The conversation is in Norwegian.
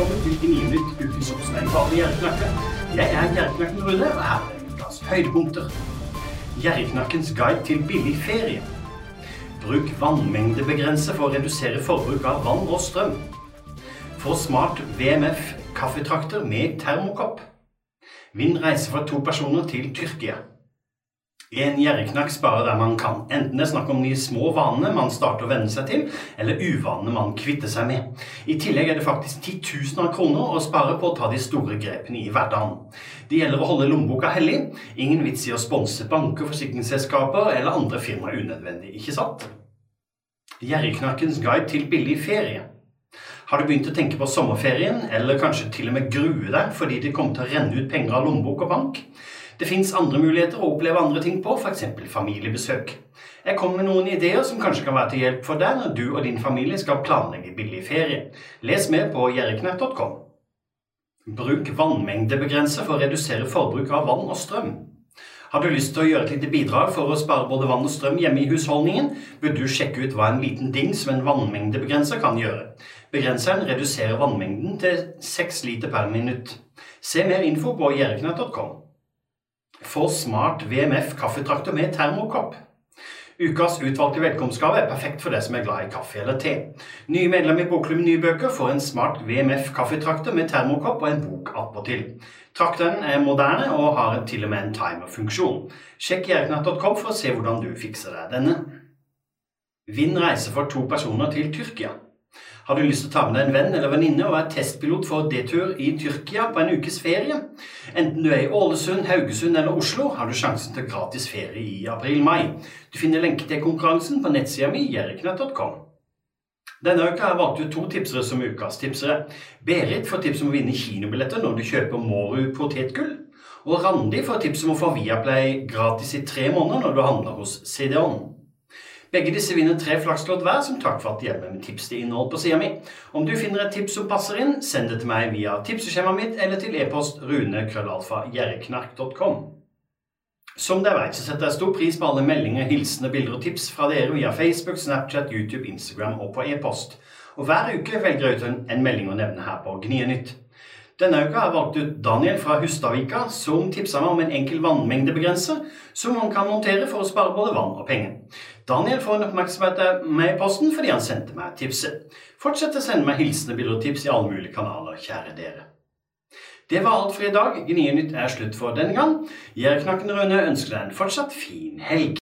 Velkommen til Gninytt ukens oppsnegg Gjerreknakke. Jeg er Gjerriknakken Rune, og her er ukas høydepunkter. Gjerriknakkens guide til billig ferie. Bruk vannmengdebegrenser for å redusere forbruk av vann og strøm. Få smart VMF kaffetrakter med termokopp. Vinn reise for to personer til Tyrkia. En gjerriknakk sparer der man kan, enten det er snakk om de små vanene man starter å venne seg til, eller uvanene man kvitter seg med. I tillegg er det faktisk titusener av kroner å spare på å ta de store grepene i hverdagen. Det gjelder å holde lommeboka hellig. Ingen vits i å sponse banker, forsikringsselskaper eller andre firmaer unødvendig, ikke sant? Gjerriknakkens guide til billig ferie. Har du begynt å tenke på sommerferien, eller kanskje til og med grue deg fordi det kommer til å renne ut penger av lommebok og bank? Det fins andre muligheter å oppleve andre ting på, f.eks. familiebesøk. Jeg kommer med noen ideer som kanskje kan være til hjelp for deg når du og din familie skal planlegge billig ferie. Les mer på gjerreknert.com. Bruk vannmengdebegrenser for å redusere forbruk av vann og strøm. Har du lyst til å gjøre et lite bidrag for å spare både vann og strøm hjemme i husholdningen, bør du sjekke ut hva en liten dings med en vannmengdebegrenser kan gjøre. Begrenseren reduserer vannmengden til 6 liter per minutt. Se mer info på gjerriknapp.com. Få smart VMF kaffetrakter med termokopp. Ukas utvalgte velkomstgave er perfekt for deg som er glad i kaffe eller te. Nye medlemmer i Bokklubben Nye Bøker får en smart VMF kaffetrakter med termokopp og en bok attpåtil. Trakteren er moderne og har til og med en timerfunksjon. Sjekk jerknatt.com for å se hvordan du fikser deg denne. Vinn reise for to personer til Tyrkia. Har du lyst til å ta med deg en venn eller venninne og være testpilot for D-tur i Tyrkia på en ukes ferie? Enten du er i Ålesund, Haugesund eller Oslo, har du sjansen til gratis ferie i april-mai. Du finner lenke til konkurransen på nettsida mi jeriknett.com. Denne uka har jeg valgt ut to tipsere som ukas tipsere. Berit får tips om å vinne kinobilletter når du kjøper Mårud potetgull. Og Randi får tips om å få Viaplay gratis i tre måneder når du handler hos CD-ON. Begge disse vinner tre flakslodd hver som takk for at de hjelper med tips til innhold på sida mi. Om du finner et tips som passer inn, send det til meg via tipseskjemaet mitt eller til e-post runekrøllalfa.gjerreknark.com. Som dere vet, så setter jeg stor pris på alle meldinger, hilsener, bilder og tips fra dere via Facebook, Snapchat, YouTube, Instagram og på e-post. Og hver uke velger jeg ut en melding å nevne her på Gnienytt. Denne uka har jeg valgt ut Daniel fra Hustadvika, som tipsa meg om en enkel vannmengdebegrenser som man kan montere for å spare både vann og penger. Daniel får en oppmerksomhet med i posten fordi han sendte meg tipset. Fortsett å sende meg hilsener, bilder og tips i alle mulige kanaler, kjære dere. Det var alt for i dag. Gnienytt er slutt for denne gang. Gjerknakken Rune, ønsker deg en fortsatt fin helg.